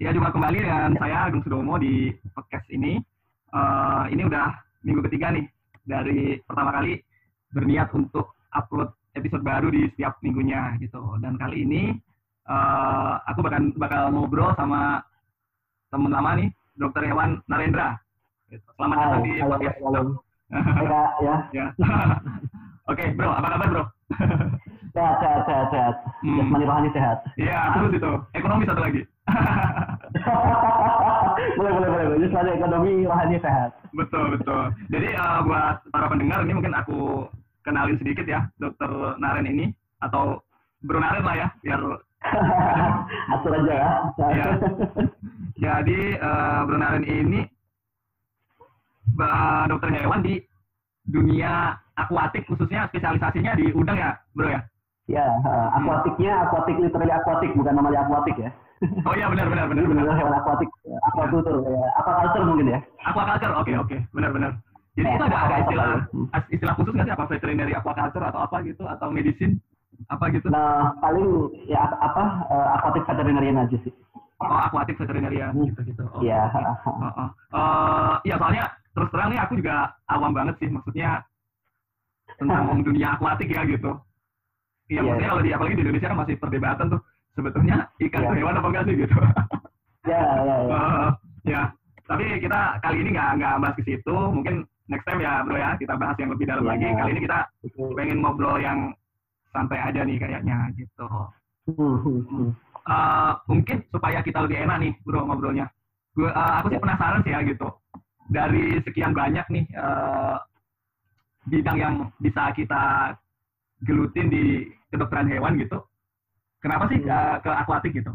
Ya, jumpa kembali dengan saya Agung Sudomo di podcast ini. Uh, ini udah minggu ketiga nih dari pertama kali berniat untuk upload episode baru di setiap minggunya gitu. Dan kali ini uh, aku bakal bakal ngobrol sama teman lama nih, Dokter Hewan Narendra. Gitu. Selamat Hai, datang di halo, podcast. halo. Kak, ya. ya. Oke, bro, apa kabar bro? Sehat, sehat, sehat, sehat. Hmm. Jasmani rohani sehat. Iya, terus itu ekonomi satu lagi. boleh, boleh, boleh. Jasmani ekonomi rohani sehat. betul betul. Jadi eh, buat para pendengar ini mungkin aku kenalin sedikit ya, Dokter Naren ini atau Bro Naren lah ya, biar Atur aja ya. Iya. jadi eh, Bro Naren ini eh, dokter hewan di dunia akuatik khususnya spesialisasinya di udang ya, Bro ya. Ya, eh, akuatiknya akuatik literally akuatik, bukan namanya akuatik ya. Oh iya benar benar benar benar. hewan akuatik, aquaculture, ya. aquaculture mungkin ya. Aquaculture, oke oke, benar benar. Jadi Ya, itu ada, ada istilah istilah khusus nggak sih apa veterinary aquaculture atau apa gitu atau medicine apa gitu? Nah, paling ya apa eh, aquatic veterinarian aja sih. Oh, aquatic veterinarian Hmm. gitu-gitu. Oh, Iya. Oh, oh. Eh, iya soalnya terus terang nih aku juga awam banget sih maksudnya tentang dunia akuatik ya gitu. Iya Iya, maksudnya iya. kalau di apalagi di Indonesia kan masih perdebatan tuh sebetulnya ikan itu hewan apa enggak sih gitu. Ya, ya, ya. Eh, ya tapi kita kali ini nggak nggak bahas ke situ mungkin next time ya bro ya kita bahas yang lebih dalam Iya. lagi kali ini kita pengen ngobrol yang santai aja nih kayaknya gitu. Eh, mungkin supaya kita lebih enak nih bro ngobrolnya. Gue, eh, aku sih Ya. penasaran sih ya gitu. Dari sekian banyak nih eh, bidang yang bisa kita gelutin di kedokteran hewan gitu, kenapa sih Hmm. ke, ke akuatik gitu?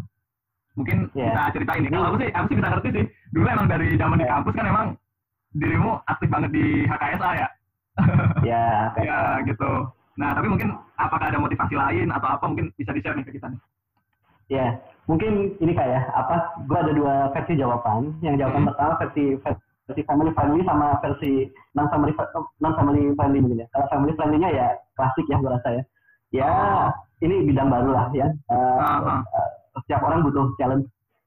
Mungkin Ya. bisa ceritain nih. Kalau aku sih, aku sih bisa ngerti sih. Dulu emang dari zaman di Ya. kampus kan emang dirimu aktif banget di HKSA ya. Ya, kayak ya gitu. Nah tapi mungkin apakah ada motivasi lain atau apa mungkin bisa di share nih ke kita nih. Ya, mungkin ini kayak apa? Gue ada dua versi jawaban. Yang jawaban Hmm. pertama versi versi family friendly sama versi non family non family friendly mungkin ya. Kalau family friendly-nya ya klasik ya gue rasa ya. Ya, ini bidang baru lah ya. Ah. eh, setiap orang butuh challenge.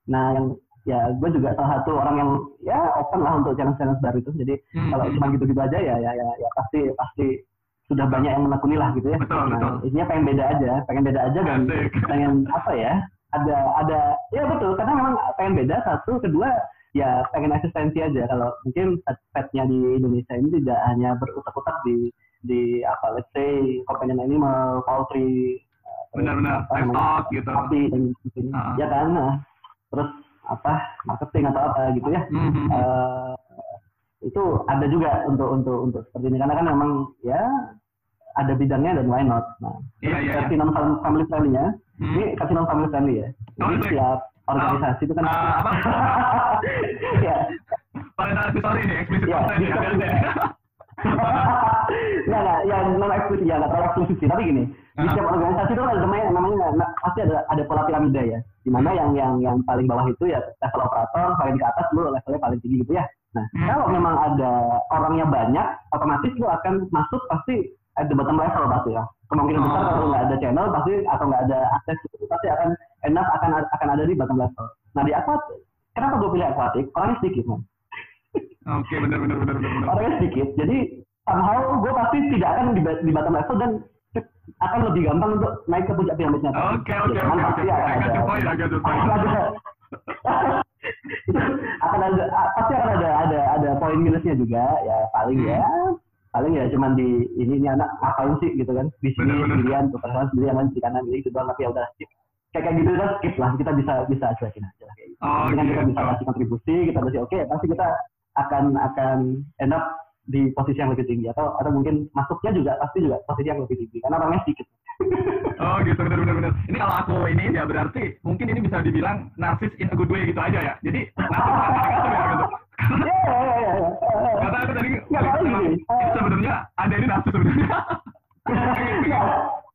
Nah, yang ya gue juga salah satu orang yang ya open lah untuk challenge-challenge baru itu. Jadi Hmm, kalau cuma gitu-gitu aja ya ya ya, ya pasti pasti sudah banyak yang menekuni lah gitu ya. Betul, nah, betul. Intinya pengen beda aja, pengen beda aja dan Asik. pengen apa ya ada ada ya betul karena memang pengen beda satu kedua ya pengen eksistensi aja kalau mungkin pet petnya di Indonesia ini tidak hanya berutak-utak di di apa let's say companion animal poultry eh, Benar-benar, livestock gitu. sapi dan sebagainya Ah. ya kan nah, terus apa marketing atau apa gitu ya hmm. Eh, itu ada juga untuk untuk untuk seperti ini karena kan memang ya ada bidangnya dan why not nah Iya, iya, versi non family friendly-nya Hmm. ini versi non family friendly ya Oh, jadi iya. setiap organisasi itu kan Ah, apa? ya Parental advisory nih, explicit Ya, content ya. Nggak, nggak, yang non eksklusif ya nggak terlalu eksklusif sih. Tapi gini, di Ah. setiap organisasi itu kan ada namanya, namanya na- pasti ada ada pola piramida ya. Di mana yang yang yang paling bawah itu ya level operator, paling di atas lu levelnya paling tinggi gitu ya. Nah, Hmm. kalau memang ada orangnya banyak, otomatis lu akan masuk pasti the bottom level pasti ya. Kemungkinan besar Oh. kalau nggak ada channel pasti atau nggak ada akses itu pasti akan enak akan akan ada di bottom level. Nah di aquatic, kenapa gue pilih aquatic? Orangnya sedikit man Oke, benar benar benar benar. benar. orangnya sedikit jadi somehow gue pasti tidak akan di, di bottom level dan akan lebih gampang untuk naik ke puncak piramidnya Oke, oke, Ya, oke, pasti akan ada point, your point. akan ada akan ada pasti akan ada ada ada poin minusnya juga ya paling Hmm. ya paling ya cuman di ini ini anak ngapain sih gitu kan di sini sendirian perasaan sendirian kan di kanan ini gitu doang tapi ya udah skip kayak kayak gitu kan skip lah kita bisa bisa cuekin aja lah kayak gitu. Oh, Dengan kita gitu. bisa kasih kontribusi, kita bisa oke, pasti kita akan akan end up di posisi yang lebih tinggi atau atau mungkin masuknya juga pasti juga posisi yang lebih tinggi karena orangnya sedikit. Oh gitu benar benar benar. Ini kalau aku ini ya berarti mungkin ini bisa dibilang narsis in a good way gitu aja ya. Jadi narsis ya gitu. Ya, ya, ya, ya, ya. Karena aku tadi sih. sebenarnya ada ini narsis sebenarnya. Ya,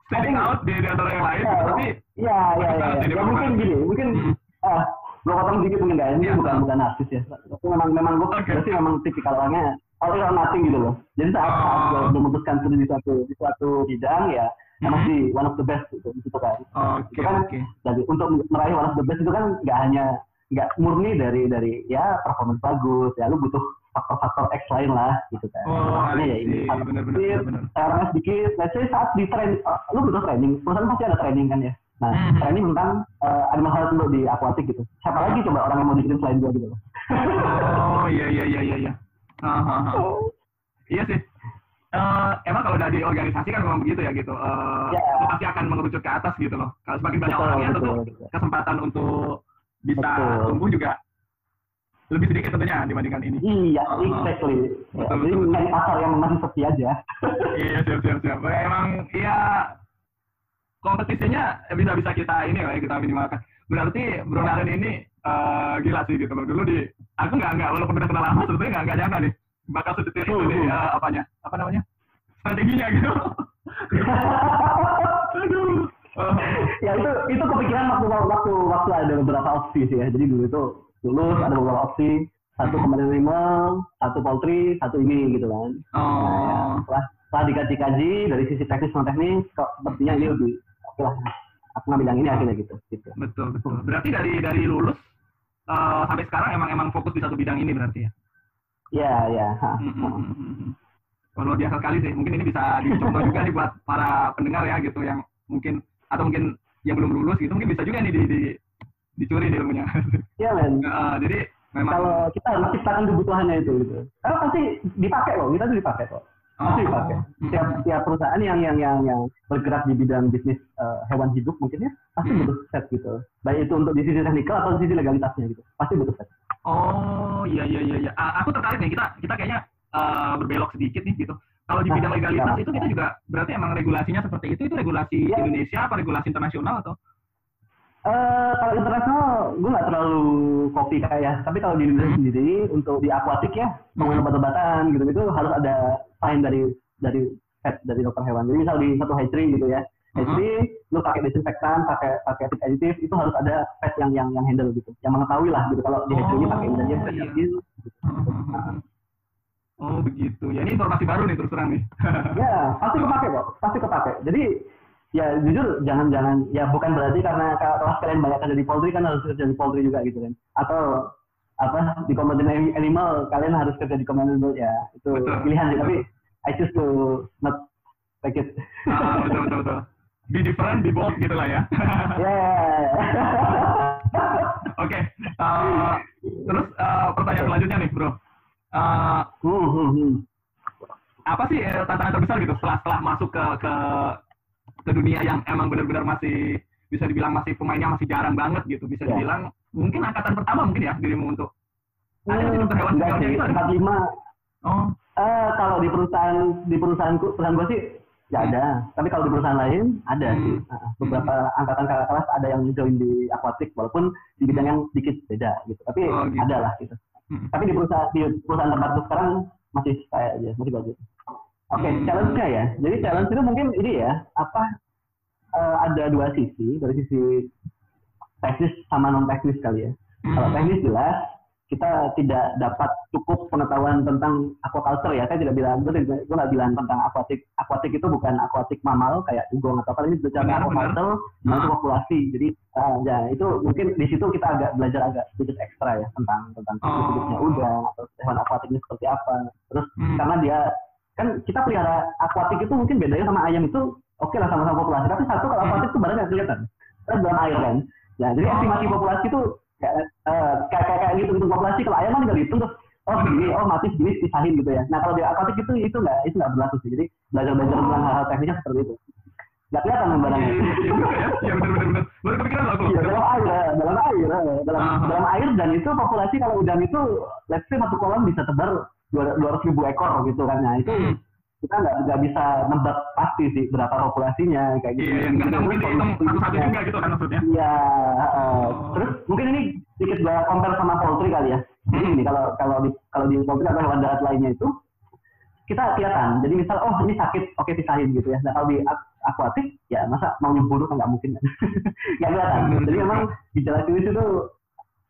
Standing out di di antara yang lain, ya, tapi ya, ya, ya, ya. Ya, mungkin gini, mungkin Hmm. ah, gue potong dikit mungkin nggak ini Iya. bukan bukan narsis ya. Memang memang gue Oke. sih memang tipikal orangnya all or nothing gitu loh. Jadi saat, saat gue Oh. memutuskan studi di suatu di suatu bidang ya emang Mhm. sih one of the best gitu, gitu kan. Oke itu kan oke. jadi untuk meraih one of the best itu kan nggak hanya nggak murni dari dari ya performance bagus ya lu butuh faktor-faktor X lain lah gitu kan. Oh, Makanya ya ini bener. CRM sedikit, let's say saat di train, uh, lu butuh training, perusahaan pasti ada training kan ya. Nah, Mhm. training tentang uh, animal health untuk di akuatik gitu. Siapa lagi coba orang yang mau dikirim selain gua gitu loh. Oh iya iya iya iya. iya. Ah, ah, ah. Iya sih. Eh, emang kalau udah di organisasi kan memang begitu ya gitu. Eh, Ya. itu pasti akan mengerucut ke atas gitu loh. Kalau semakin banyak Betul, orangnya tentu betul, betul. kesempatan untuk bisa Betul. tumbuh juga lebih sedikit tentunya dibandingkan ini. Iya, Ah, ah. exactly. Ya, Betul, jadi betul, pasar yang masih sepi aja. iya siap siap siap. Emang iya kompetisinya bisa-bisa kita ini lah ya, kita minimalkan. Berarti Naren ini eh, gila sih gitu loh. Dulu di aku nggak nggak walaupun udah kenal lama sebetulnya nggak nggak nyangka nih bakal sedetil itu nih Hmm. eh, apanya apa namanya strateginya gitu. Ya itu itu kepikiran waktu waktu waktu ada beberapa opsi sih ya. Jadi dulu itu lulus ada beberapa opsi, satu Hmm. kemarin animal, satu poultry, satu ini gitu kan. Nah, ya, oh. setelah setelah dikaji-kaji dari sisi teknis non teknis, kok sepertinya ini lebih lah. Aku ngambil yang ini akhirnya gitu. gitu. Betul betul. Berarti dari dari lulus eh, sampai sekarang emang emang fokus di satu bidang ini berarti ya. Ya ya. ha, Hmm, hmm, hmm, luar biasa sekali sih. Mungkin ini bisa dicontoh juga nih buat para pendengar ya gitu yang mungkin atau mungkin yang belum lulus gitu mungkin bisa juga nih di, di dicuri nih ilmunya. Iya men. Eh, jadi memang Kalau kita harus ciptakan kebutuhannya itu gitu. Karena pasti dipakai loh, kita tuh dipakai kok. Pasti Oh, dipakai. hmm, Tiap hmm. tiap perusahaan yang yang yang yang bergerak di bidang bisnis eh, hewan hidup mungkin ya pasti butuh set gitu. Baik itu untuk di sisi teknikal atau di sisi legalitasnya gitu. Pasti butuh set. Oh iya iya iya. Ah, aku tertarik nih kita kita kayaknya eh, berbelok sedikit nih gitu. Kalau di Nah, bidang legalitas iya. itu kita juga berarti emang regulasinya seperti itu itu regulasi Iya. Indonesia apa regulasi internasional atau? Eh kalau internasional gue nggak terlalu kopi kayak tapi kalau di Indonesia sendiri untuk di akuatik ya pengelolaan obat-obatan gitu gitu harus ada sign dari dari vet dari dokter hewan jadi misal di satu hatchery gitu ya hatchery lu pakai desinfektan pakai pakai food additive itu harus ada vet yang yang yang handle gitu yang mengetahui lah gitu kalau di hatchery pakai dia Oh, iya. ini gitu. Oh begitu. Ya ini informasi baru nih terus terang nih. ya pasti kepake kok pasti kepake jadi ya jujur jangan jangan ya bukan berarti karena kalau kalian banyak kerja di poultry kan harus kerja di poultry juga gitu kan atau apa di commodity animal kalian harus kerja di commodity ya itu Betul. pilihan sih tapi I choose to not take it Ah, betul betul betul. Be different, be bold gitu lah ya. ya Oke. eh, terus eh, pertanyaan selanjutnya nih bro. Eh, Hmm, hmm, hmm. apa sih eh, tantangan terbesar gitu setelah setelah masuk ke ke ke dunia yang emang benar-benar masih bisa dibilang masih pemainnya masih jarang banget gitu. Bisa Ya. dibilang mungkin angkatan pertama mungkin ya dirimu untuk ada nggak sih dokter hewan Enggak seniornya sih, ada? 45 oh. Eh, kalau di perusahaan di perusahaanku perusahaan gue sih nggak ada. Tapi kalau di perusahaan lain ada Hmm. sih Nah, beberapa angkatan kakak kelas ada yang join di akuatik walaupun di bidang yang sedikit beda gitu. Tapi Oh, gitu. ada lah gitu. Hmm. tapi di perusahaan di perusahaan tempatku sekarang masih saya aja masih bagus oke Hmm. challenge-nya ya jadi challenge itu mungkin ini ya apa eh, ada dua sisi dari sisi teknis sama non teknis kali ya kalau Hmm. teknis jelas kita tidak dapat cukup pengetahuan tentang aquaculture ya. Saya tidak bilang, gue tidak- gue nggak bilang tentang aquatic. Aquatic itu bukan aquatic mamal kayak dugong atau apa. Ini bicara aquaculture, nah, itu Ah. populasi. Jadi ah, ya itu mungkin di situ kita agak belajar agak sedikit ekstra ya tentang tentang Oh. hidupnya udang atau hewan aquatic ini seperti apa. Terus Hmm. karena dia kan kita pelihara aquatic itu mungkin bedanya sama ayam itu oke lah sama-sama populasi. Tapi satu kalau aquatic itu barangnya kelihatan. Kan dalam air kan. Ya, jadi Oh. estimasi populasi itu kayak eh, kayak kayak, kayak gitu untuk populasi kalau ayam kan tinggal dihitung terus oh segini oh mati segini pisahin gitu ya nah kalau di akuatik itu itu nggak itu nggak berlaku sih jadi belajar belajar Oh. tentang hal-hal teknisnya seperti itu nggak kelihatan Iya, barangnya iya, iya ya. Iya benar benar. Baru kepikiran aku. Iya, dalam air, eh, dalam air, eh, dalam dalam air dan itu populasi kalau udang itu, let's say satu kolam bisa tebar dua ratus ribu ekor gitu kan, nah itu Hmm. kita nggak nggak bisa nebak pasti sih berapa populasinya kayak gitu. Iya, iya, nggak mungkin dihitung satu-satu juga gitu kan maksudnya. Iya, eh, Oh. terus mungkin ini sedikit gua compare sama poultry kali ya. Jadi Hmm. ini kalau kalau di kalau di poultry atau hewan darat lainnya itu kita kelihatan. Jadi misal oh ini sakit, oke pisahin gitu ya. Nah kalau di ak- akuatik ya masa mau nyemburu kan nggak mungkin kan. nggak kelihatan. Jadi memang gejala klinis itu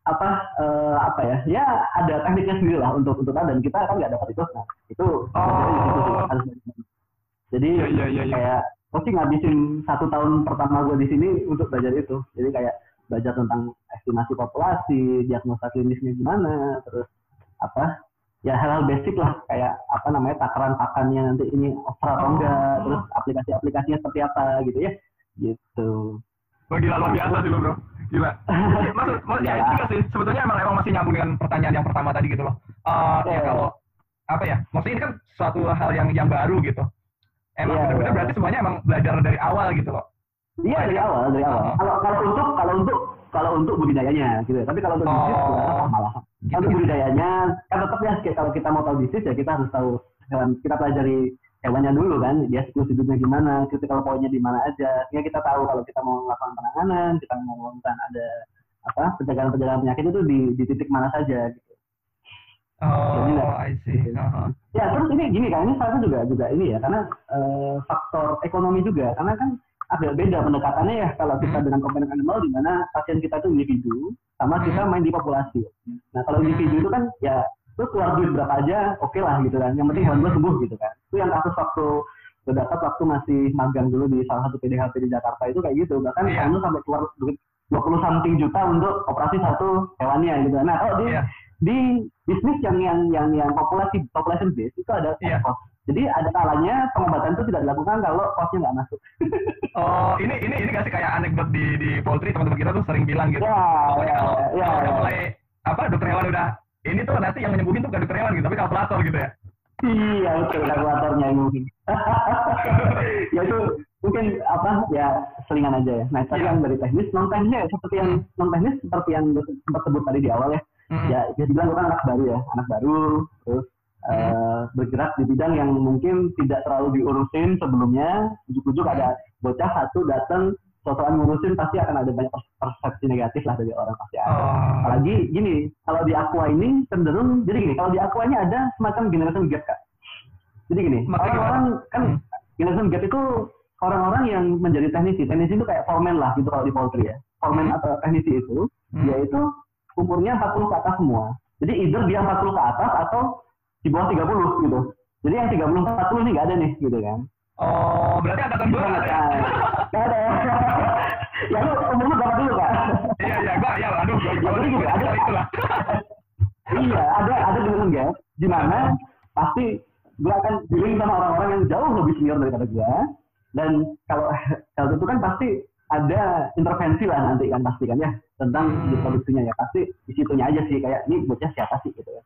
apa eh, apa ya ya ada tekniknya sendiri lah untuk untuk dan kita kan nggak dapat itu nah itu Oh. harus jadi Iya, iya, iya, iya. kayak sih ngabisin satu tahun pertama gue di sini untuk belajar itu jadi kayak belajar tentang estimasi populasi, diagnosa klinisnya gimana, terus apa ya hal-hal basic lah kayak apa namanya takaran pakannya nanti ini over atau Oh. enggak, terus aplikasi-aplikasinya seperti apa gitu ya, gitu. Wah, gila luar biasa sih bro. Gila. Maksud, maksud ya Ya. sih. Sebetulnya emang emang masih nyambung dengan pertanyaan yang pertama tadi gitu loh. Eh ya Ya. kalau apa ya? Maksudnya ini kan suatu hal yang yang baru gitu. Emang Ya, benar-benar ya. berarti semuanya emang belajar dari awal gitu loh. Iya dari awal, dari awal. Oh. Kalau kalau untuk kalau untuk kalau untuk budidayanya gitu ya. Tapi kalau untuk Oh. bisnis ya malah. Gitu, Untuk gitu. budidayanya kan tetap ya kalau kita mau tahu bisnis ya kita harus tahu hewan kita pelajari hewannya dulu kan dia siklus hidupnya gimana, critical point-nya di mana aja. Sehingga kita tahu kalau kita mau melakukan penanganan, kita mau melakukan ada apa pencegahan-pencegahan penyakit itu di, di titik mana saja gitu. Oh, Jadi, I see. Uh-huh. Ya terus ini gini kan ini salah satu juga juga ini ya karena eh, faktor ekonomi juga karena kan agak beda pendekatannya ya kalau kita Hmm. dengan companion animal di mana pasien kita itu individu sama kita Hmm. main di populasi. Nah kalau individu itu kan ya lu keluar duit berapa aja oke lah gitu kan yang penting hewan gue sembuh gitu kan itu yang kasus waktu gue dapat waktu masih magang dulu di salah satu PDHP di Jakarta itu kayak gitu bahkan Iya. kamu sampai keluar duit 20 something juta untuk operasi satu hewannya gitu nah kalau di Iya. di bisnis yang yang yang yang populasi population base itu ada Iya. cost. Jadi ada kalanya pengobatan itu tidak dilakukan kalau costnya nggak masuk. Oh, ini ini ini gak sih kayak anekdot di di poultry teman-teman kita tuh sering bilang gitu. Ya, Pokoknya ya, kalau ya, kalau ya. mulai apa dokter hewan udah ini tuh nanti yang menyembuhin tuh bukan dokter hewan gitu, tapi kalkulator gitu ya. Iya betul kalkulatornya mungkin. ya itu mungkin apa ya selingan aja ya. Nah tadi Iya. yang dari teknis, non teknisnya ya seperti yang non teknis seperti yang sempat sebut tadi di awal ya. Hmm. Ya dia bilang gue kan anak baru ya, anak baru terus eh, bergerak di bidang yang mungkin tidak terlalu diurusin sebelumnya. Ujuk-ujuk ada bocah satu datang sosokan ngurusin pasti akan ada banyak pers- persepsi negatif lah dari orang pasti ada. Oh. Apalagi gini, kalau di Aqua ini cenderung jadi gini, kalau di Aqua ini ada semacam generation gap kak. Jadi gini, orang-orang kan Hmm. generation gap itu orang-orang yang menjadi teknisi. Teknisi itu kayak foreman lah gitu kalau di poultry ya. Foreman Hmm. atau teknisi itu, Hmm. dia itu umurnya 40 ke atas semua. Jadi either dia 40 ke atas atau di bawah 30 gitu. Jadi yang 30 40 ini nggak ada nih gitu kan. Oh, berarti angkatan gue Nggak ada. ada. Nggak ada. ya lu umurnya berapa dulu kak? Iya, iya, gua ya aduh, gua Ya, gini, ada- itu lah. iya, ada ada generation gap di mana pasti gue akan dealing sama orang-orang yang jauh lebih senior daripada gue. Dan kalau kalau itu kan pasti ada intervensi lah nanti kan pasti kan ya tentang Hmm. di produksinya ya pasti di situnya aja sih kayak ini bocah siapa sih gitu ya.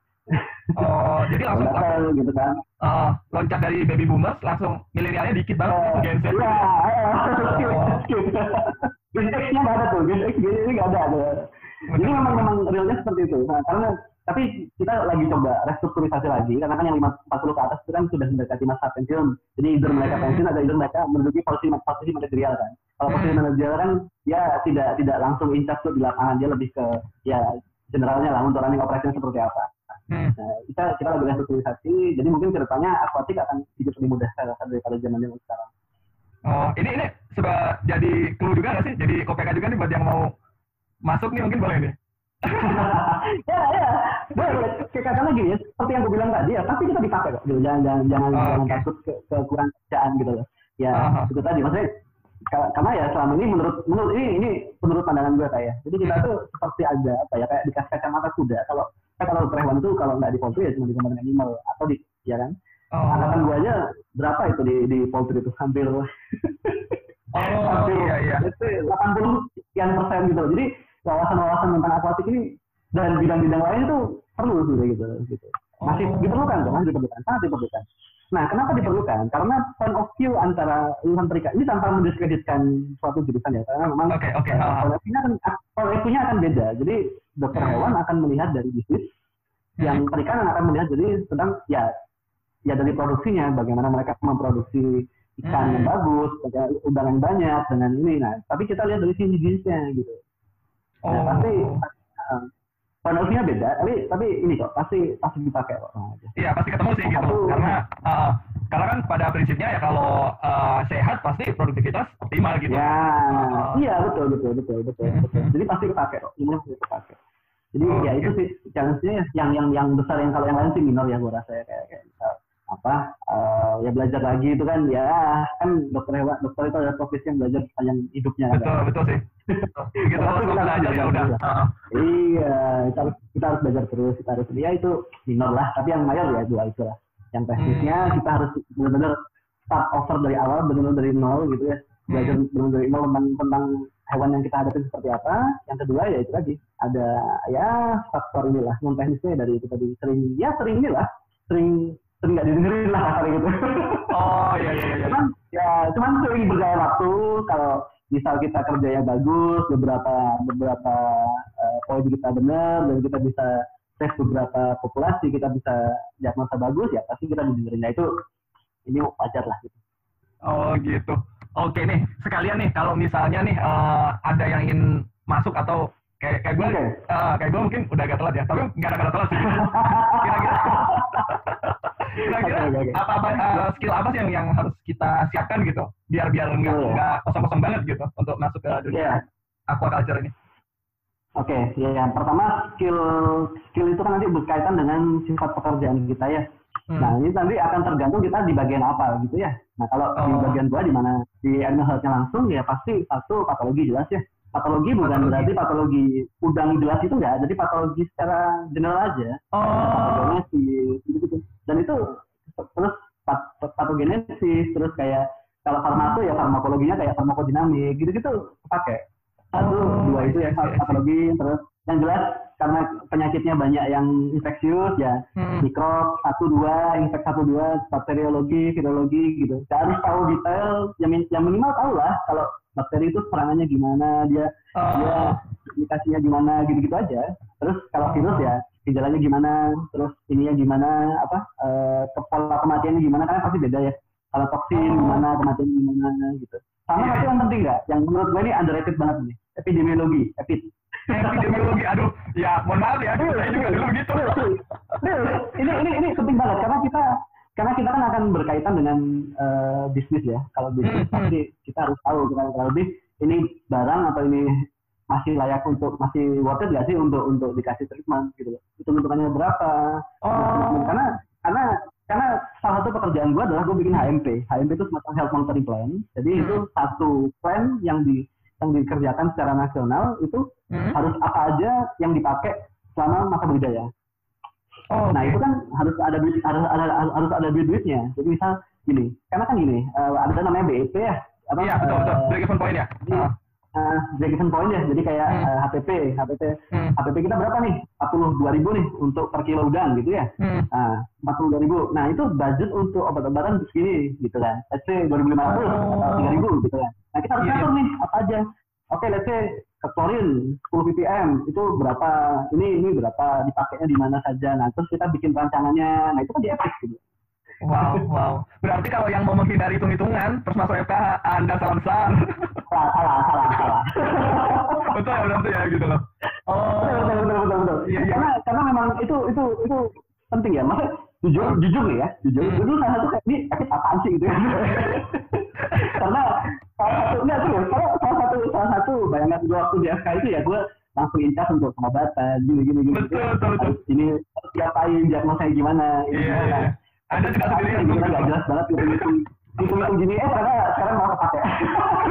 Oh, jadi langsung Datang gitu kan. eh, loncat dari baby boomers langsung milenialnya dikit banget langsung Gen Z. Iya, Oh. Gen X-nya nggak ada tuh, Gen X Gen ini nggak ada. ada. Jadi memang memang realnya seperti itu. Nah, karena tapi kita lagi coba restrukturisasi lagi karena kan yang 40 ke atas itu kan sudah mendekati masa pensiun. Jadi either mereka Hmm. pensiun atau either mereka menduduki posisi posisi manajerial kan. Kalau posisi Hmm. manajerial kan dia tidak tidak langsung in charge tuh di lapangan dia lebih ke ya generalnya lah untuk running operation seperti apa. Hmm. Nah, kita kita lagi restrukturisasi, jadi mungkin ke depannya akuatik akan sedikit lebih mudah daripada zaman yang sekarang. Oh, ini ini sudah jadi clue juga nggak sih? Jadi KPK juga nih buat yang mau masuk nih mungkin boleh nih. ya ya boleh kayak katakanlah gini ya seperti yang gue bilang tadi ya pasti kita dipakai kok gitu jangan jangan jangan, Oh, jangan takut ke, kekurangan kerjaan gitu loh ya Aha. itu tadi maksudnya karena ya selama ini menurut menurut ini ini menurut pandangan gue kayak jadi kita Hmm. tuh seperti ada apa ya kayak dikasih kacamata kuda kalau kan kalau dokter hewan itu kalau nggak di poultry ya cuma di companion animal atau di ya kan Oh, angkatan gue aja berapa itu di di poultry itu hampir oh hampir iya iya. itu 80 sekian persen gitu. Jadi wawasan-wawasan tentang akuatik ini dan bidang-bidang lain itu perlu sih gitu gitu. Masih Oh. diperlukan dong, masih diperlukan, sangat diperlukan. Nah, kenapa diperlukan? Karena point of view antara lulusan perika ini tanpa mendiskreditkan suatu jurusan ya, karena memang Oke oke. eh, ah, ah. point of view-nya akan point of view-nya akan beda. Jadi dokter Hmm. hewan akan melihat dari bisnis, yang perikanan akan melihat jadi tentang ya ya dari produksinya, bagaimana mereka memproduksi ikan yang Hmm. bagus, pakai udang yang banyak dengan ini. Nah, tapi kita lihat dari sisi bisnisnya gitu. Nah, Oh. pasti uh, view-nya beda, tapi tapi ini kok pasti pasti dipakai kok. Nah, aja. Iya pasti ketemu sih gitu. Satu. Karena ah, karena kan pada prinsipnya ya kalau ah, sehat pasti produktivitas optimal gitu. Ya, Ah. iya betul betul betul betul Hmm. betul. Jadi pasti kepake kok, ini pasti kepake. Jadi Oh, ya oke. itu sih challenge-nya yang yang yang besar yang kalau yang lain sih minor ya gua rasa ya kayak kayak misal apa uh, ya belajar lagi itu kan ya kan dokter hewan dokter itu adalah profesi yang belajar sepanjang hidupnya kan. Betul betul sih. Kita harus belajar ya udah. iya kita harus kita harus belajar terus kita harus ya itu minor lah tapi yang mayor ya dua itu lah. Yang teknisnya hmm. kita harus benar-benar start over dari awal benar-benar dari nol gitu ya. Belajar hmm. benar-benar dari nol tentang tentang hewan yang kita hadapi seperti apa. Yang kedua ya itu tadi ada ya faktor inilah non teknisnya dari itu tadi. Sering ya sering inilah sering sering nggak didengerin lah kasar gitu. Oh iya iya iya. Cuman ya cuman sering berjalan waktu kalau misal kita kerja yang bagus beberapa beberapa uh, poin kita benar dan kita bisa tes beberapa populasi kita bisa diagnosa bagus ya pasti kita didengerin nah itu ini wajar lah gitu. Oh gitu. Oke nih sekalian nih kalau misalnya nih uh, ada yang ingin masuk atau kayak kayak gue okay. uh, kayak gue mungkin udah agak telat ya tapi nggak ada telat sih kira-kira kira-kira apa apa uh, skill apa sih yang yang harus kita siapkan gitu biar biar nggak yeah. kosong-kosong banget gitu untuk masuk ke dunia yeah. aquaculture ini Oke, okay, ya yang pertama skill skill itu kan nanti berkaitan dengan sifat pekerjaan kita ya. Hmm. Nah ini nanti akan tergantung kita di bagian apa gitu ya. Nah kalau oh. di bagian gua di mana di animal health langsung ya pasti satu patologi jelas ya. Patologi bukan patologi. berarti patologi udang jelas itu enggak, jadi patologi secara general aja. Oh. gitu-gitu. Dan itu terus pat patogenesis, terus kayak kalau farmako ya farmakologinya kayak farmakodinamik, gitu-gitu pakai. Satu, oh, dua itu ya patologi, terus yang jelas karena penyakitnya banyak yang infeksius ya hmm. mikrob satu dua infek satu dua bakteriologi virologi gitu kita harus tahu detail yang, yang minimal tahu lah kalau bakteri itu serangannya gimana dia uh. dia aplikasinya gimana gitu-gitu aja terus kalau virus ya gejalanya gimana terus ininya gimana apa uh, pola kematiannya gimana kan pasti beda ya kalau toksin oh. gimana kematian gimana gitu sama yeah. satu yang penting nggak yang menurut gue ini underrated banget nih epidemiologi epid epidemiologi aduh ya mohon maaf ya saya juga dulu begitu ini ini ini penting banget karena kita karena kita kan akan berkaitan dengan uh, bisnis ya. Kalau bisnis hmm, hmm. pasti kita harus tahu kita kalau lebih ini barang atau ini masih layak untuk masih worth it gak sih untuk untuk dikasih treatment gitu loh. Hitung hitungannya berapa? Oh. Karena karena karena salah satu pekerjaan gue adalah gue bikin HMP. HMP itu semacam health monitoring plan. Jadi hmm. itu satu plan yang di yang dikerjakan secara nasional itu hmm. harus apa aja yang dipakai selama masa budidaya. Oh, nah itu kan harus ada duit harus ada harus ada duit duitnya. Jadi misal gini, karena kan gini, uh, ada namanya BEP ya. Apa, iya betul betul. Uh, break even point ya. uh. Uh, point ya. Jadi kayak hmm. uh, HPP, HPP, hmm. HPP kita berapa nih? 42 ribu nih untuk per kilo udang gitu ya. Hmm. Nah, 42 ribu. Nah itu budget untuk obat-obatan segini gitu kan. Let's say 2.500 oh. atau 3 ribu gitu kan. Nah kita harus yeah. ngatur nih apa aja. Oke, okay, let's say klorin 10 ppm itu berapa ini ini berapa dipakainya di mana saja nah terus kita bikin rancangannya nah itu kan di epic gitu Wow, wow. Berarti kalau yang mau menghindari hitung-hitungan, terus masuk FKH, Anda salah besar. Salah, salah, salah, salah. betul ya, berarti ya, gitu loh. Oh. Betul, betul, betul, betul. betul. Iya, iya. Karena, karena memang itu, itu, itu penting ya. Maksudnya, jujur, hmm. jujur ya, jujur. Hmm. Dulu salah satu kayak, ini apaan sih gitu ya. karena salah satu, enggak serius, salah, salah satu, salah satu bayangan gue waktu di FK itu ya, gue langsung incas untuk pengobatan, gini, gini, gini. Betul, betul, betul. Ini harus diapain, diagnosanya gimana. Iya, iya. iya. Anda juga sendiri yang kita nggak jelas banget gitu hitung hitung gini eh karena sekarang mau kepake.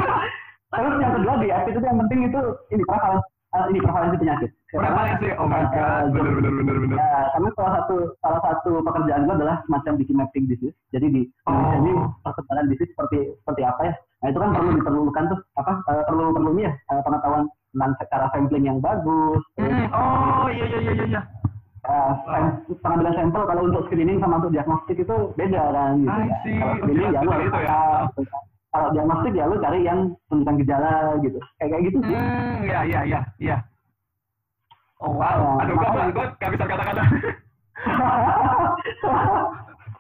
Terus yang kedua di itu yang penting itu ini prevalensi uh, ini prevalensi penyakit. Prevalensi, oh my god, benar benar benar benar. Ya, karena salah satu salah satu pekerjaan gue adalah semacam bikin mapping disease. Jadi di Indonesia oh. ini persebaran disease seperti seperti apa ya? Nah itu kan perlu diperlukan tuh apa uh, perlu perlu ya uh, pengetahuan tentang secara sampling yang bagus. Hmm. Oh iya iya iya iya uh, pengambilan sampel kalau untuk screening sama untuk diagnostik itu beda kan gitu ya. Kalau screening ya lu itu ya. kalau diagnostik ya lu cari yang tunjukkan gejala gitu. Kayak kayak gitu sih. Hmm, iya iya iya iya. Oh wow, ya, aduh gue gue gak bisa kata-kata.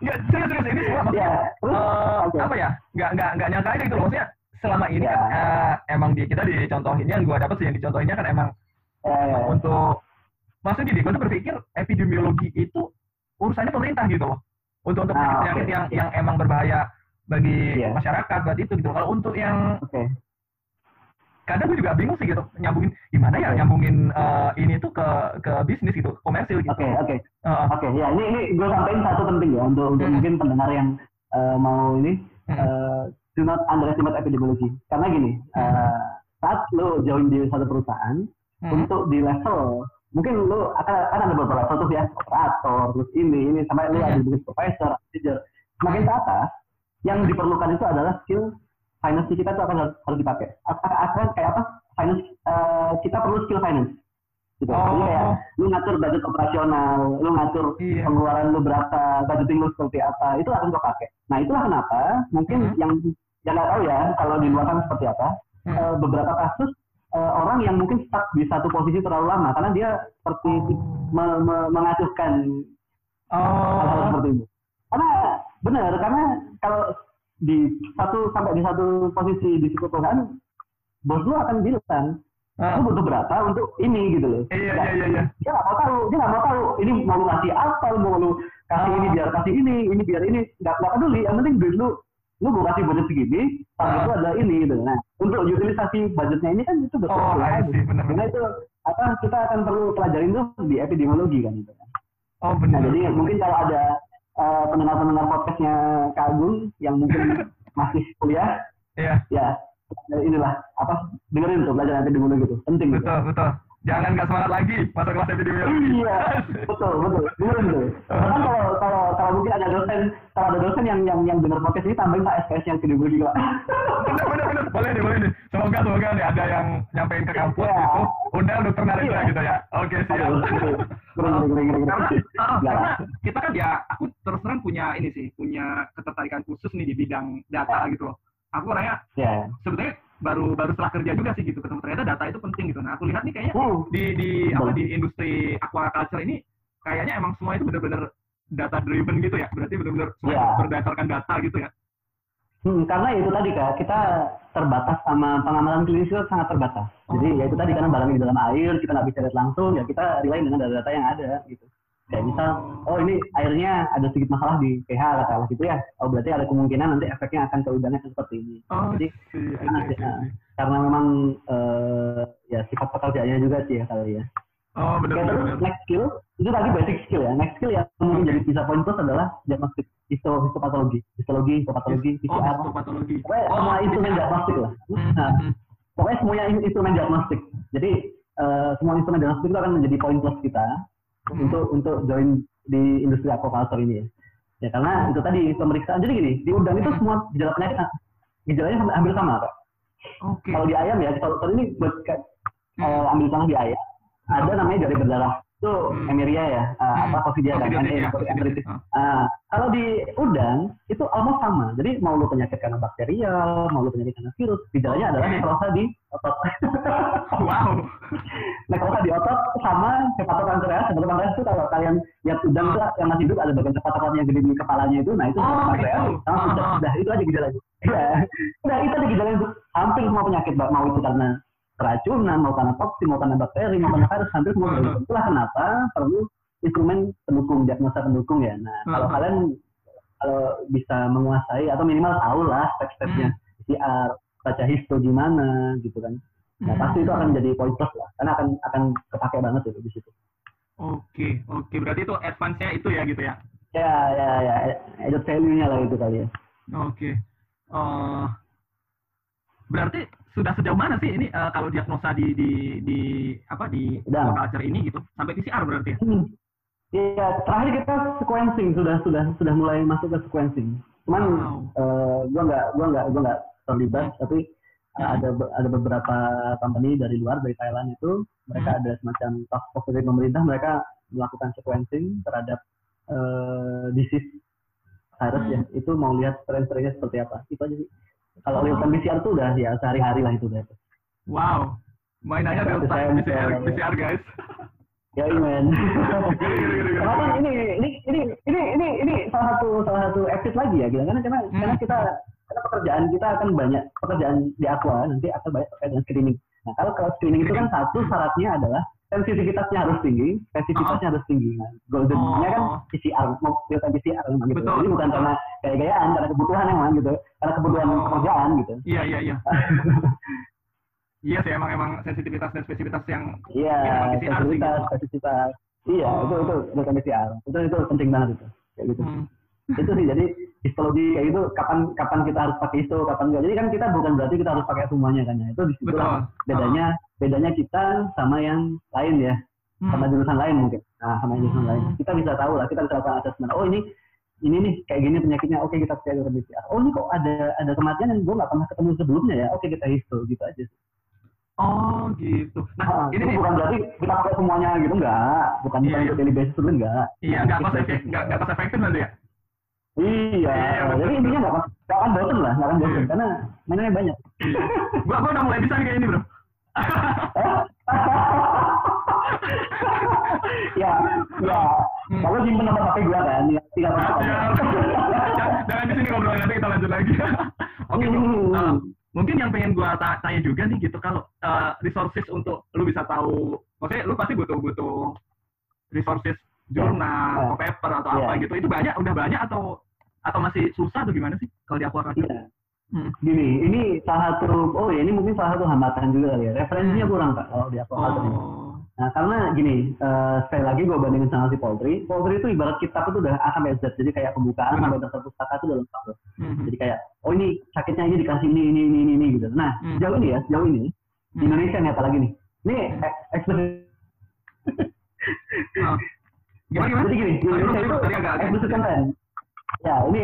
Ya, serius serius ini semua maksudnya ya, uh, okay. apa ya? Gak nggak nggak nyangka aja gitu loh maksudnya selama ini ya. kan uh, emang di kita dicontohin yang gue dapat sih yang dicontohinnya kan emang ya, ya. untuk maksudnya gini, gue tuh berpikir epidemiologi itu urusannya pemerintah gitu loh. Untuk untuk ah, penyakit okay. yang yang emang berbahaya bagi yeah. masyarakat buat itu gitu. Kalau untuk yang okay. kadang gue juga bingung sih gitu nyambungin gimana ya nyambungin uh, ini tuh ke ke bisnis gitu komersil gitu. Oke okay, oke okay. uh, oke okay, ya ini ini gue sampaikan satu penting ya untuk untuk hmm. mungkin pendengar yang uh, mau ini hmm. uh, do not underestimate epidemiology karena gini hmm. uh, saat lo join di satu perusahaan hmm. untuk di level mungkin lo akan kan ada beberapa level tuh ya operator terus ini ini sampai lo ada business professor manager semakin ke atas yang diperlukan itu adalah skill finance kita itu akan harus dipakai. Akan kayak apa? Finance uh, kita perlu skill finance. Gitu. Oh. Jadi kayak lu ngatur budget operasional, lu ngatur iya. pengeluaran lu berapa, budgeting lu seperti apa, itu akan kau pakai. Nah itulah kenapa mungkin hmm. yang yang nggak tahu ya kalau di luar kan seperti apa. Hmm. Uh, beberapa kasus uh, orang yang mungkin stuck di satu posisi terlalu lama karena dia seperti me, me, mengacuhkan oh. hal-hal seperti itu. Karena benar karena kalau di satu sampai di satu posisi di situ perusahaan bos lu akan bilang ah. lu butuh berapa untuk ini gitu loh iya iya iya, iya. dia nggak mau tahu dia nggak mau tahu ini mau lu kasih apa mau lu kasih ah. ini biar kasih ini ini biar ini nggak nggak peduli yang penting duit lu lu mau kasih budget segini tapi ah. itu ada ini gitu nah untuk utilisasi budgetnya ini kan itu betul oh, benar, karena itu apa kita akan perlu pelajarin tuh di epidemiologi kan gitu oh benar nah, jadi mungkin kalau ada uh, pendengar-pendengar podcastnya Kak Agung yang mungkin masih kuliah, iya. ya inilah apa dengerin tuh belajar nanti dulu gitu penting betul gitu. betul jangan nggak semangat lagi masuk kelas epidemiologi iya betul betul. Dengerin tuh karena kalau kalau kalau mungkin ada dosen kalau ada dosen yang yang yang dengar podcast ini tambahin pak SKS yang epidemiologi pak benar benar benar boleh nih boleh nih. Semoga semoga nih ada yang nyampein ke kampus yeah. gitu. Undang dokter Narendra iya. gitu ya. Oke siap. Karena kita kan ya aku terus terang punya ini sih punya ketertarikan khusus nih di bidang data gitu loh. Aku orangnya yeah. sebetulnya baru baru setelah kerja juga sih gitu ketemu ternyata data itu penting gitu nah aku lihat nih kayaknya uh, di di apa di industri aquaculture ini kayaknya emang semua itu benar-benar data driven gitu ya berarti benar-benar semua yeah. berdasarkan data gitu ya Hmm, karena itu tadi kak, kita terbatas sama pengamalan klinis itu sangat terbatas. Oh. Jadi ya itu tadi karena barangnya di dalam air, kita nggak bisa lihat langsung, ya kita rely dengan data-data yang ada gitu. Kayak misal, oh ini airnya ada sedikit masalah di pH katakanlah gitu ya. Oh berarti ada kemungkinan nanti efeknya akan ke udangnya seperti ini. Oh, Jadi see, karena, see, see. karena memang uh, ya sifat pekerjaannya juga sih ya kali ya. Oh benar. Terus next skill itu tadi basic skill ya. Next skill yang mungkin okay. jadi bisa poin plus adalah diagnostik histo histopatologi, histologi, histopatologi, PCR. Oh, histopatologi. Pokoknya oh, semua instrumen diagnostik lah. Hmm, nah, hmm. pokoknya semuanya instrumen diagnostik. Jadi uh, semua instrumen diagnostik itu akan menjadi poin plus kita hmm. untuk untuk join di industri aquaculture ini ya. Ya karena itu tadi pemeriksaan. Jadi gini, di udang itu hmm. semua gejala penyakit gejalanya hampir sama, Pak. Okay. Kalau di ayam ya, kalau, ini buat hmm. uh, ambil contoh di ayam, ada namanya dari berdarah itu hmm. emiria ya uh, hmm. apa covidia kan? Ya, uh, kalau di udang itu almost sama. Jadi mau lu penyakit karena bakterial mau lu penyakit karena virus gejalanya okay. adalah nekrosa di otot. Wow. Nekrosa di otot sama hepatopankreas hepatopankreas itu kalau kalian lihat udang itu yang masih hidup ada bagian hepatopankreas yang gede di kepalanya itu. Nah itu oh, hepatopankreas sama sudah sudah itu aja gejalanya ya nah itu aja gejalanya hampir semua penyakit mau itu karena keracunan, mau karena toksin, mau karena bakteri, mau karena virus, hampir semua. Uh-huh. Itulah kenapa perlu instrumen pendukung, diagnosa pendukung ya. Nah, uh-huh. kalau kalian kalau bisa menguasai atau minimal tahu lah step-stepnya. PCR, baca histo gimana gitu kan. Nah, uh-huh. pasti itu akan jadi poin plus lah, karena akan akan kepake banget itu di situ. Oke, oke. Berarti itu advance-nya itu ya gitu ya? Ya, ya, ya. Added value-nya lah itu kali ya. Oke. Uh, berarti sudah sejauh mana sih ini uh, kalau diagnosa di di di apa di culture ini gitu sampai PCR berarti ya? Hmm. Iya, terakhir kita sequencing sudah sudah sudah mulai masuk ke sequencing. Cuman wow. uh, gua nggak gua nggak gua nggak terlibat, hmm. tapi hmm. ada ada beberapa company dari luar dari Thailand itu mereka hmm. ada semacam task force dari pemerintah mereka melakukan sequencing terhadap uh, disease virus ya. hmm. ya itu mau lihat tren-trennya seperti apa itu aja sih kalau real time PCR tuh udah ya sehari-hari lah itu deh. Wow, mainannya real time PCR, PCR guys. Ya men. Kenapa ini ini ini ini ini ini salah satu salah satu exit lagi ya, karena karena hmm. karena kita karena pekerjaan kita akan banyak pekerjaan di aqua nanti akan banyak terkait dengan screening. Nah kalau kalau screening itu kan satu syaratnya adalah sensitivitasnya harus tinggi, spesifitasnya oh. harus tinggi. Nah, goldennya kan oh. PCR, mau filter PCR gitu. Betul. Jadi bukan karena gaya-gayaan, karena kebutuhan emang gitu, karena kebutuhan oh. pekerjaan gitu. Iya iya iya. Iya sih emang emang sensitivitas dan spesifitas yang Iya, PCR sih, spesifitas, gitu. spesifitas. Iya, Oh. itu itu data PCR. Itu itu penting banget itu. Kayak gitu. hmm, itu sih jadi histologi kayak gitu kapan kapan kita harus pakai histo kapan enggak jadi kan kita bukan berarti kita harus pakai semuanya kan ya. Itu di situ bedanya bedanya kita sama yang lain ya. Hmm. sama jurusan lain mungkin. Nah sama jurusan Hmm. lain kita bisa tahu lah kita bisa lakukan asesmen. Oh ini ini nih kayak gini penyakitnya. Oke kita data PCR. Oh ini kok ada ada kematian yang gue nggak pernah ketemu sebelumnya ya? Oke kita histo gitu aja sih. Oh gitu. Nah Ah, ini itu nih, bukan berarti kita pakai semuanya gitu enggak bukan Iya, bukan iya. untuk daily basis enggak iya nggak cost efektif nggak nggak cost efektif nanti ya. Iya, jadi intinya nggak akan nggak akan bosen lah, nggak akan bosen karena mainannya banyak. Gua gua udah mulai bisa kayak ini bro. ya, ya. Kalau simpen nomor HP gua kan, ya tinggal Ah, apa siap. Jangan- di sini ngobrol nanti kita lanjut lagi. Oke. Hmm. Ah, mungkin yang pengen gua ta- tanya juga nih gitu kalau eh, resources untuk lu bisa tahu, maksudnya lu pasti butuh butuh resources jurnal, atau paper atau Ya. apa gitu. Itu banyak, udah banyak atau atau masih susah atau gimana sih kalau di Radio? Iya. Hmm. Gini, ini salah satu, oh ya ini mungkin salah satu hambatan juga kali ya. Referensinya Hmm. kurang kak kalau di ini. Oh. Nah karena gini, eh, sekali lagi gue bandingin sama si Polri. Polri itu ibarat kitab itu udah A sampai Z, jadi kayak pembukaan Hmm. sampai daftar pustaka itu udah lengkap. loh. Mhm. Jadi kayak, oh ini sakitnya ini dikasih ini, ini, ini, ini, ini gitu. Nah, Hmm. sejauh ini ya, sejauh ini, di Hmm. Indonesia nih apalagi nih. Ini Hmm. ek- eksplisit Ah. Gimana gimana? Jadi gini, di Indonesia itu tadi Ya, ini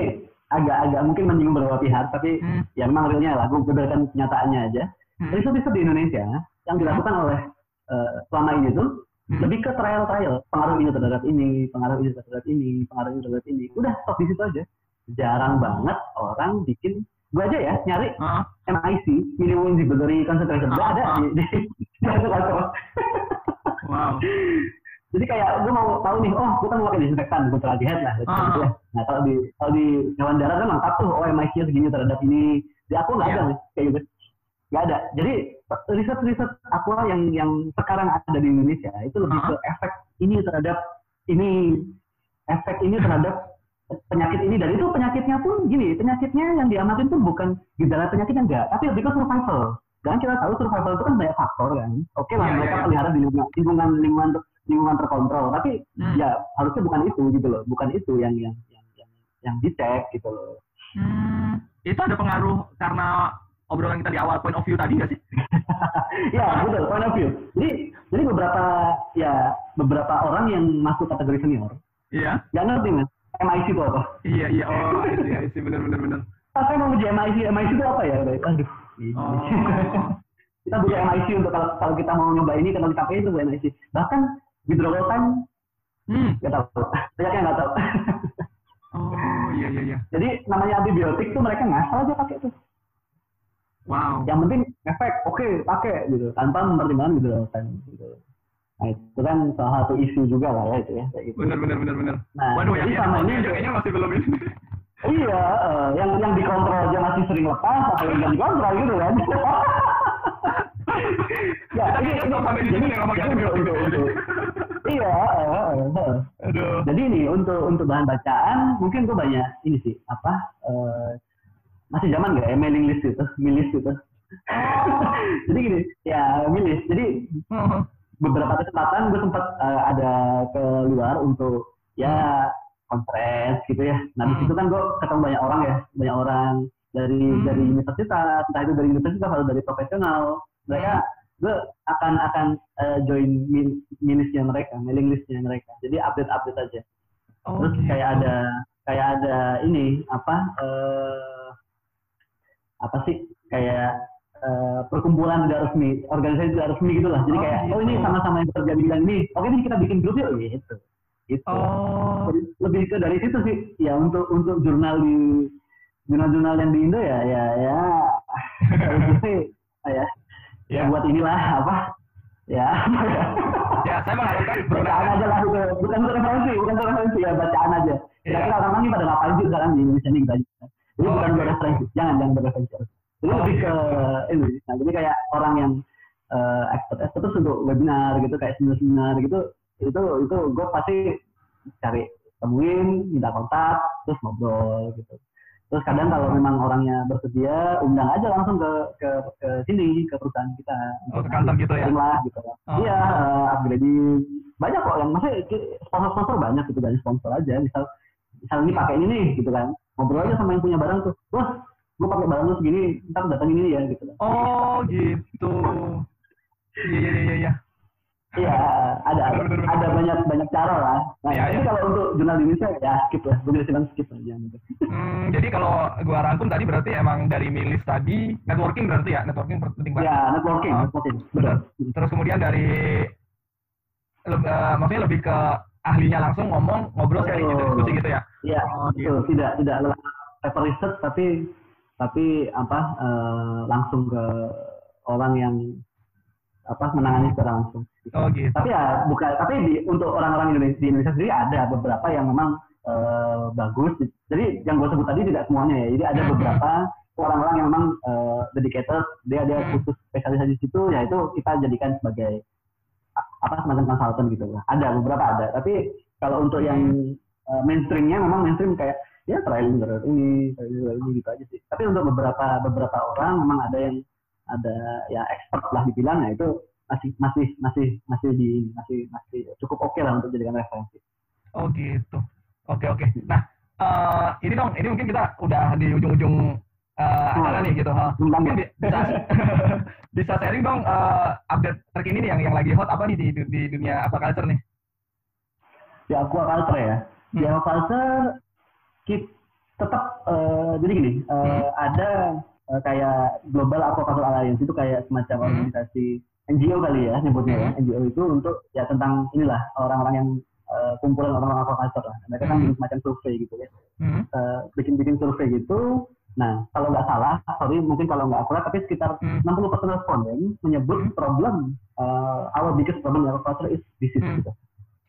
agak-agak mungkin menyinggung beberapa pihak, tapi Hmm. ya memang realnya lah, gue berdasarkan kenyataannya aja. Hmm. Riset-riset di Indonesia yang dilakukan oleh eh, selama ini tuh Hmm. lebih ke trial-trial, pengaruh ini terhadap ini, pengaruh ini terhadap ini, pengaruh ini terhadap ini. Udah stop di situ aja. Jarang banget orang bikin gue aja ya nyari Ah. MIC minimum inhibitory concentration nggak ada Ah, ah. di, di, di artikel. Wow. Jadi kayak gue mau tahu nih, oh gue kan mau pakai disinfektan, gue lagi head lah. gitu ya. Nah kalau di kalau di hewan darat kan lengkap tuh, oh MIC-nya segini terhadap ini. Di aku nggak Iya. ada nih, kayak gitu. Nggak ada. Jadi riset-riset aqua yang yang sekarang ada di Indonesia itu lebih Ah. ke efek ini terhadap ini, efek ini terhadap penyakit ini dan itu penyakitnya pun gini, penyakitnya yang diamatin tuh bukan gejala penyakitnya enggak, tapi lebih ke survival. Dan kita tahu survival itu kan banyak faktor kan. Oke lah Iya, mereka iya, iya. pelihara di lingkungan lingkungan lingkungan, terkontrol, tapi Hmm. ya harusnya bukan itu gitu loh, bukan itu yang yang yang yang, yang dicek gitu loh. Hmm, itu ada pengaruh karena obrolan kita di awal point of view tadi nggak sih? ya betul point of view. Jadi jadi beberapa ya beberapa orang yang masuk kategori senior Iya, nggak ngerti mas MIC itu apa. iya, iya. Oh, iya, iya, benar, benar, benar. Saya mau uji MIC, MIC itu apa ya? Aduh. Oh. kita butuh MIC untuk kalau kalau kita mau nyoba ini kalau kita pakai itu butuh MIC. Bahkan withdrawal time Hmm. nggak tahu. Banyaknya nggak tahu. Oh, iya, iya, iya. Jadi namanya antibiotik tuh mereka ngasal aja pakai tuh. Wow. Yang penting efek, oke pakai gitu, tanpa mempertimbangkan withdrawal time gitu. Nah itu kan salah satu isu juga lah ya itu ya. Kayak gitu. Benar, benar, benar, benar. Nah, Waduh, yang sama ini kayaknya kayaknya masih belum ini. Iya, eh, yang yang dikontrol aja masih sering lepas, apa yang nggak dikontrol gitu kan? ya, ini, sampai jadi jadi untuk, untuk, iya, jadi ini untuk untuk bahan bacaan mungkin gue banyak ini sih apa eh, masih zaman nggak ya mailing list itu, milis itu. jadi gini, ya milis. Jadi Oh. beberapa kesempatan gue sempat eh, ada keluar untuk ya conference gitu ya. Nah di Hmm. situ kan gue ketemu banyak orang ya, banyak orang dari Hmm. dari universitas, entah itu dari universitas atau dari profesional. Mereka gue akan akan eh, join mil- milisnya mereka, mailing listnya mereka. Jadi update update aja. Oh, Terus gitu. kayak ada kayak ada ini apa eh, apa sih kayak eh, perkumpulan tidak resmi, organisasi tidak resmi gitu lah. Jadi Oh, kayak oh ini gitu. sama-sama yang bekerja di bidang ini. Oke nih kita bikin grup yuk gitu. Gitu. Oh. Jadi lebih ke dari situ sih. Ya untuk untuk jurnal di jurnal-jurnal yang di Indo ya ya ya ya Ya. ya buat inilah apa? Ya. Ya, saya mengharapkan bacaan aja lah bukan untuk referensi bukan untuk referensi ya bacaan aja. Kira-kira orang ini pada ngapain sih sekarang di Indonesia ini aja jadi Oh, bukan oke. buat referensi jangan jangan buat referensi. Jadi Oh, lebih iya. ke ini. Nah jadi kayak orang yang eh, expert expert terus untuk webinar gitu kayak seminar seminar gitu itu itu gue pasti cari temuin minta kontak terus ngobrol gitu Terus kadang kalau memang orangnya bersedia, undang aja langsung ke ke, ke sini ke perusahaan kita. Oh, ke kantor gitu ya? Lah gitu. Oh. Iya, uh, upgrading banyak kok yang maksudnya sponsor-sponsor banyak gitu dari sponsor aja. Misal misal ini pakai ini nih gitu kan. Ngobrol aja sama yang punya barang tuh. Wah, gue pakai barang lu segini, ntar datang ini ya gitu kan. Oh, gitu. Iya, iya, iya, iya. Iya, ada ada, banyak banyak cara lah. Nah, Iya, ini iya. kalau untuk jurnal Indonesia ya skip lah. Gue bilang skip aja gitu. Hmm, jadi kalau gua rangkum tadi berarti emang dari milis tadi networking berarti ya networking penting banget. Ya, networking, Oh, networking. betul. Terus kemudian dari eh, maksudnya lebih ke ahlinya langsung ngomong ngobrol sharing gitu diskusi gitu ya. Iya, Oh, betul. Tidak tidak lewat paper research tapi tapi apa eh, langsung ke orang yang apa menangani secara langsung. Oh gitu. Tapi ya bukan tapi di, untuk orang-orang Indonesia di Indonesia sendiri ada beberapa yang memang eh, bagus. Jadi yang gue sebut tadi tidak semuanya ya. Jadi ada beberapa orang-orang yang memang eh, dedicated, dia dia Mhm. khusus spesialisasi di situ, ya itu kita jadikan sebagai apa semacam konsultan gitu lah. Ada beberapa ada. Tapi kalau untuk yang eh, mainstreamnya memang mainstream kayak ya trial error ini, trial ini gitu aja sih. Tapi untuk beberapa beberapa orang memang ada yang ada ya expert lah dibilang ya itu masih masih masih masih di masih masih cukup oke lah untuk jadikan referensi. Oh gitu. Oke oke. Nah eh, ini dong, ini mungkin kita udah di ujung-ujung eh, acara nih gitu. Bintang Mungkin bi- bisa bisa sharing dong eh, update terkini nih yang yang lagi hot apa nih di, di dunia aquaculture nih? Di aquaculture ya. Di Hmm. aquaculture kita tetap eh, jadi gini eh, Hmm. ada eh, kayak Global Aquaculture Alliance itu kayak semacam Hmm. organisasi NGO kali ya nyebutnya ya. Hmm. NGO itu untuk ya tentang inilah orang-orang yang eh, kumpulan orang-orang aquaculture lah. Mereka kan Hmm. bikin semacam survei gitu ya. Hmm. Eh, bikin-bikin survei gitu. Nah, kalau nggak salah, sorry mungkin kalau nggak akurat, tapi sekitar Hmm. 60% responden menyebut Hmm. problem uh, our biggest problem in aquaculture is disease Hmm. gitu.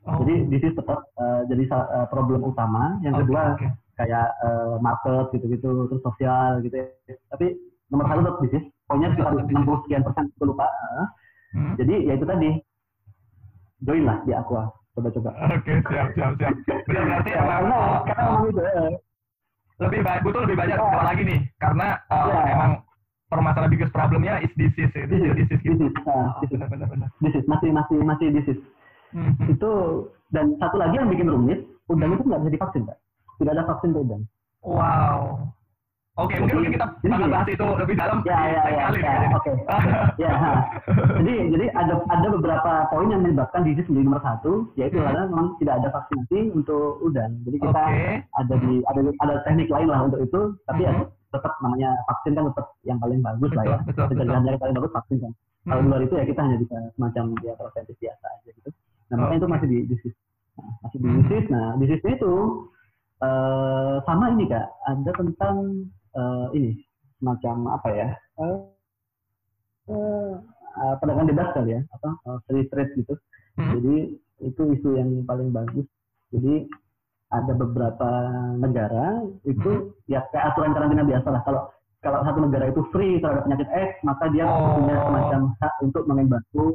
Oh. Jadi disease tetap uh, jadi uh, problem utama. Yang Oke, kedua oke. kayak uh, market gitu-gitu, terus sosial gitu. ya. Tapi nomor satu tetap disease. Poinnya sekitar Tetap disease. 60 sekian persen, gue lupa. Uh, Hmm. Jadi ya itu tadi, join lah di aqua, coba-coba. Oke siap siap siap. Benar berarti Ya, emang karena, karena memang itu. eh, lebih baik butuh lebih banyak Ya. sekolah lagi nih karena eh, Ya. emang permasalahan biggest problemnya is disease itu disease, disease gitu. disease, nah, Oh, disease, benar benar benar. disease, masih masih masih disease. Hmm. itu dan satu lagi yang bikin rumit udang Hmm. itu nggak bisa divaksin pak tidak ada vaksin untuk udang Wow. Oke, mungkin, Jadi- mungkin kita jadi akan bahas itu lebih dalam ya ya ya ya oke ya ha. jadi jadi ada ada beberapa poin yang menyebabkan disease menjadi nomor satu yaitu Hmm. karena memang tidak ada vaksinasi untuk udang jadi kita Oke. ada di ada ada teknik lain lah untuk itu tapi ya Mhm. tetap namanya vaksin kan tetap yang paling bagus lah ya Betul, betul, betul. pencegahan yang paling bagus vaksin kan kalau di Hmm. luar itu ya kita hanya bisa semacam ya preventif biasa aja gitu nah makanya itu Oke. masih di disease nah, masih di Hmm. disease nah disease itu eh sama ini kak ada tentang eh, ini semacam apa ya eh, eh, perdagangan bebas kali ya apa eh, free trade gitu Hmm. jadi itu isu yang paling bagus jadi ada beberapa negara itu Hmm. ya kayak aturan karantina biasa lah kalau kalau satu negara itu free terhadap penyakit X maka dia Oh. punya semacam hak untuk mengembargo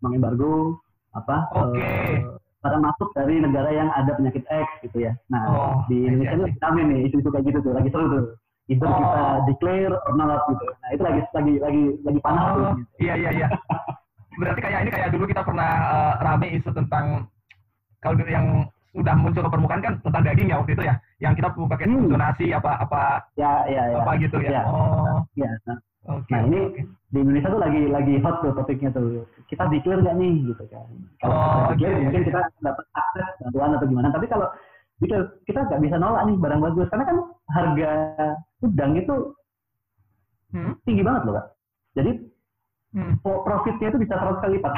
mengembargo apa Oke. eh, barang masuk dari negara yang ada penyakit X gitu ya nah Oh, di Indonesia I ini see. kami nih isu-isu kayak gitu tuh lagi seru tuh either Oh. kita declare or not gitu nah itu lagi lagi lagi lagi panas tuh Oh, gitu. iya iya iya. Berarti kayak ini kayak dulu kita pernah eh, rame isu tentang kalau dulu yang sudah muncul ke permukaan kan tentang daging ya waktu itu ya, yang kita perlu pakai Hmm. zonasi apa apa ya ya ya apa gitu ya. Ya. Oh, ya nah, oke. Nah, ini oke. di Indonesia tuh lagi lagi hot tuh topiknya tuh. Kita declare nggak nih gitu kan. Kalau Oh, declare oke. mungkin kita dapat akses bantuan atau gimana. Tapi kalau declare kita nggak bisa nolak nih barang bagus karena kan harga udang itu Hmm. tinggi banget loh kak. Jadi Hmm. pro- profitnya itu bisa 100 kali lipat.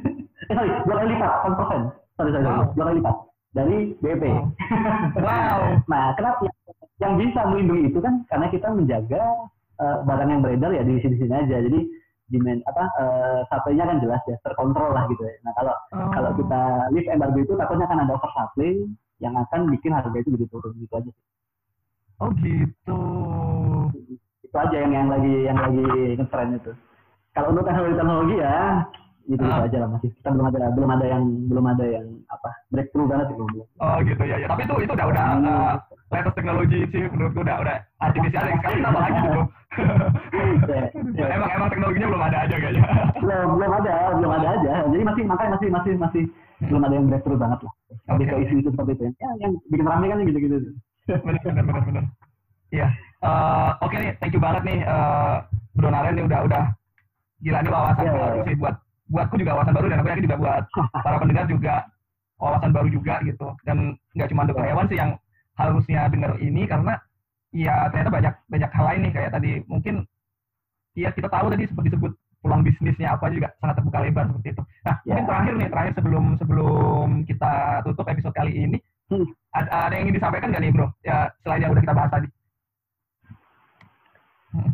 eh sorry, dua kali lipat, 100 persen. Sorry, sorry, Wow. dua kali lipat dari BEP. Wow. Wow. nah, kenapa yang, yang bisa melindungi itu kan karena kita menjaga eh, barang yang beredar ya di sini sini aja. Jadi demand apa eh, supply-nya kan jelas ya, terkontrol lah gitu ya. Nah, kalau Oh. kalau kita lift embargo itu takutnya akan ada oversupply yang akan bikin harga itu jadi turun gitu aja. Oh gitu. Itu aja yang yang lagi yang lagi ngetren itu. Kalau untuk teknologi teknologi ya gitu, gitu aja lah masih kita belum ada belum ada yang belum ada yang apa breakthrough banget belum oh gitu ya ya. Tapi itu itu udah udah uh, latest teknologi sih menurutku udah udah artificial yang sekarang apa lagi gitu? Yeah, yeah. emang emang teknologinya belum ada aja kayaknya. Belum belum ada belum ada aja. Jadi masih makanya masih masih masih hmm. belum ada yang breakthrough banget lah. Lebih okay. ke isu-isu seperti itu. Ya yang bikin rame kan gitu-gitu. Benar benar benar benar. Iya. Uh, oke okay nih thank you banget nih uh, Bro Naren nih udah udah gila nih wawasan yeah, baru sih buat buatku juga wawasan baru dan aku yakin juga buat para pendengar juga wawasan baru juga gitu dan nggak cuma dokter hewan sih yang harusnya dengar ini karena ya ternyata banyak banyak hal lain nih kayak tadi mungkin ya kita tahu tadi seperti disebut peluang bisnisnya apa juga sangat terbuka lebar seperti itu. Nah, yeah. mungkin terakhir nih, terakhir sebelum sebelum kita tutup episode kali ini, hmm. ada, ada yang ingin disampaikan nggak nih, bro? Ya selain yang udah kita bahas tadi. Hmm.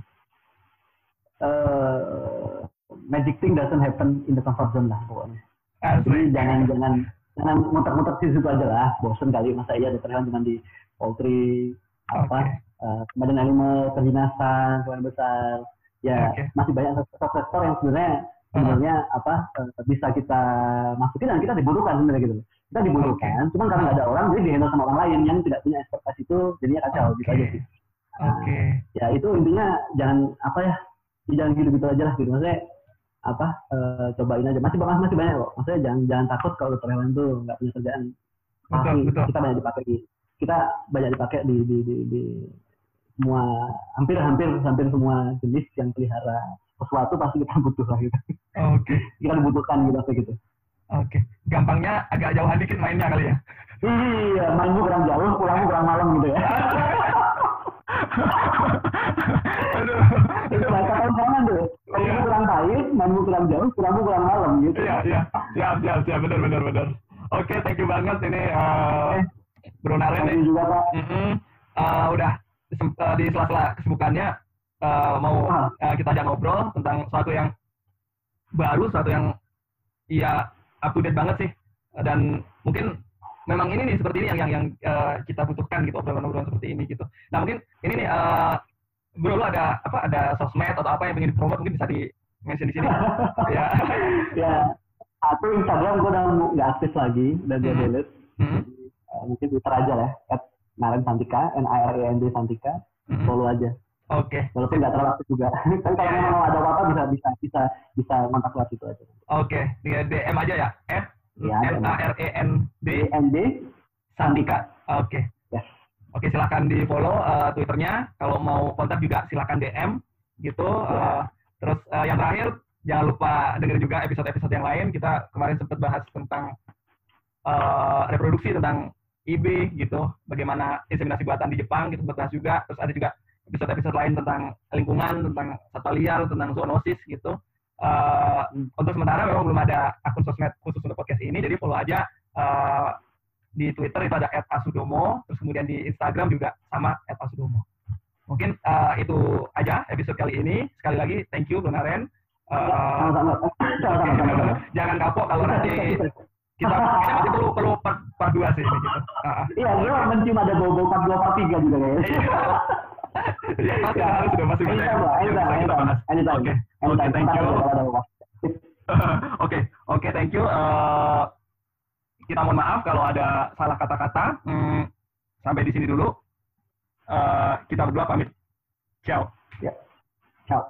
Uh, magic thing doesn't happen in the comfort zone lah pokoknya. Asli. Jadi jangan jangan jangan muter-muter di situ aja lah. Bosen kali masa iya dokter hewan cuma di poultry apa okay. uh, kemudian animal kedinasan kemudian besar ya okay. masih banyak sektor-sektor yang sebenarnya sebenarnya uh-huh. apa uh, bisa kita masukin dan kita dibutuhkan sebenarnya gitu kita dibutuhkan okay. cuman karena nggak ada orang jadi dihandle sama orang lain yang tidak punya ekspertise itu jadinya kacau okay. gitu aja sih nah, okay. ya itu intinya jangan apa ya jangan gitu-gitu aja lah gitu maksudnya apa uh, cobain aja. Masih banyak masih banyak kok. Maksudnya jangan jangan takut kalau hewan itu nggak punya kerjaan. Betul, betul. kita banyak dipakai kita banyak dipakai di di di, di semua hampir hampir hampir semua jenis yang pelihara sesuatu pasti kita butuh lah gitu. Oke. Okay. kita dibutuhkan gitu gitu. Oke. Okay. gampangnya agak jauhan dikit mainnya kali ya? Iya mainmu kurang jauh pulangmu kurang malam gitu ya Itu bahasa konsonan tuh. Kalau iya. kurang pahit, mainmu kurang jauh, kurangmu kurang malam gitu. Iya, iya. Siap, siap, siap. Benar, benar, benar. Oke, okay, thank you banget ini uh, Bro Naren. You juga, Pak. Mm -hmm. uh, udah uh, di sela-sela kesibukannya uh, mau uh, kita ajak ngobrol tentang sesuatu yang baru, sesuatu yang ya up to date banget sih. Dan mungkin memang ini nih seperti ini yang yang, yang uh, kita butuhkan gitu obrolan-obrolan seperti ini gitu. Nah mungkin ini nih uh, bro lu ada apa ada sosmed atau apa yang ingin dipromot mungkin bisa di mention di sini. ya. ya. Aku Instagram gue udah nggak aktif lagi, udah gue mm -hmm. delete. Mm -hmm. uh, mungkin Twitter aja lah, at Naren Santika, N I R E N D Santika, mm -hmm. follow aja. Oke. Okay. Walaupun nggak terlalu aktif juga. kan kalau yeah. mau ada apa-apa bisa bisa bisa bisa kontak lewat itu aja. Oke, okay. DM aja ya. At Ya, N A R E N D N D Sandika. Oke. Okay. Yes. Oke, okay, silakan di follow uh, Twitternya. Kalau mau kontak juga silakan DM gitu. Uh, terus uh, yang terakhir jangan lupa dengar juga episode-episode yang lain. Kita kemarin sempat bahas tentang uh, reproduksi tentang IB gitu, bagaimana inseminasi buatan di Jepang gitu bahas juga. Terus ada juga episode-episode lain tentang lingkungan, tentang satwa liar, tentang zoonosis gitu. Uh, untuk sementara memang belum ada akun sosmed khusus untuk podcast ini, jadi follow aja uh, di Twitter itu ada @asudomo, terus kemudian di Instagram juga sama @asudomo. Mungkin uh, itu aja episode kali ini. Sekali lagi, thank you, Donaren. Uh, jangan kapok kalau nanti kita kita masih perlu perlu part, part dua sih ini gitu. Uh, iya, gue mencium ada bau-bau part dua part tiga juga kayaknya. ya, pasti ya. harus sudah masih banyak. Oke, oke, thank you. Oke, oke, thank you. Kita mohon maaf kalau ada salah kata-kata. Hmm, sampai di sini dulu. Uh, kita berdua pamit. Ciao. Ya. Ciao.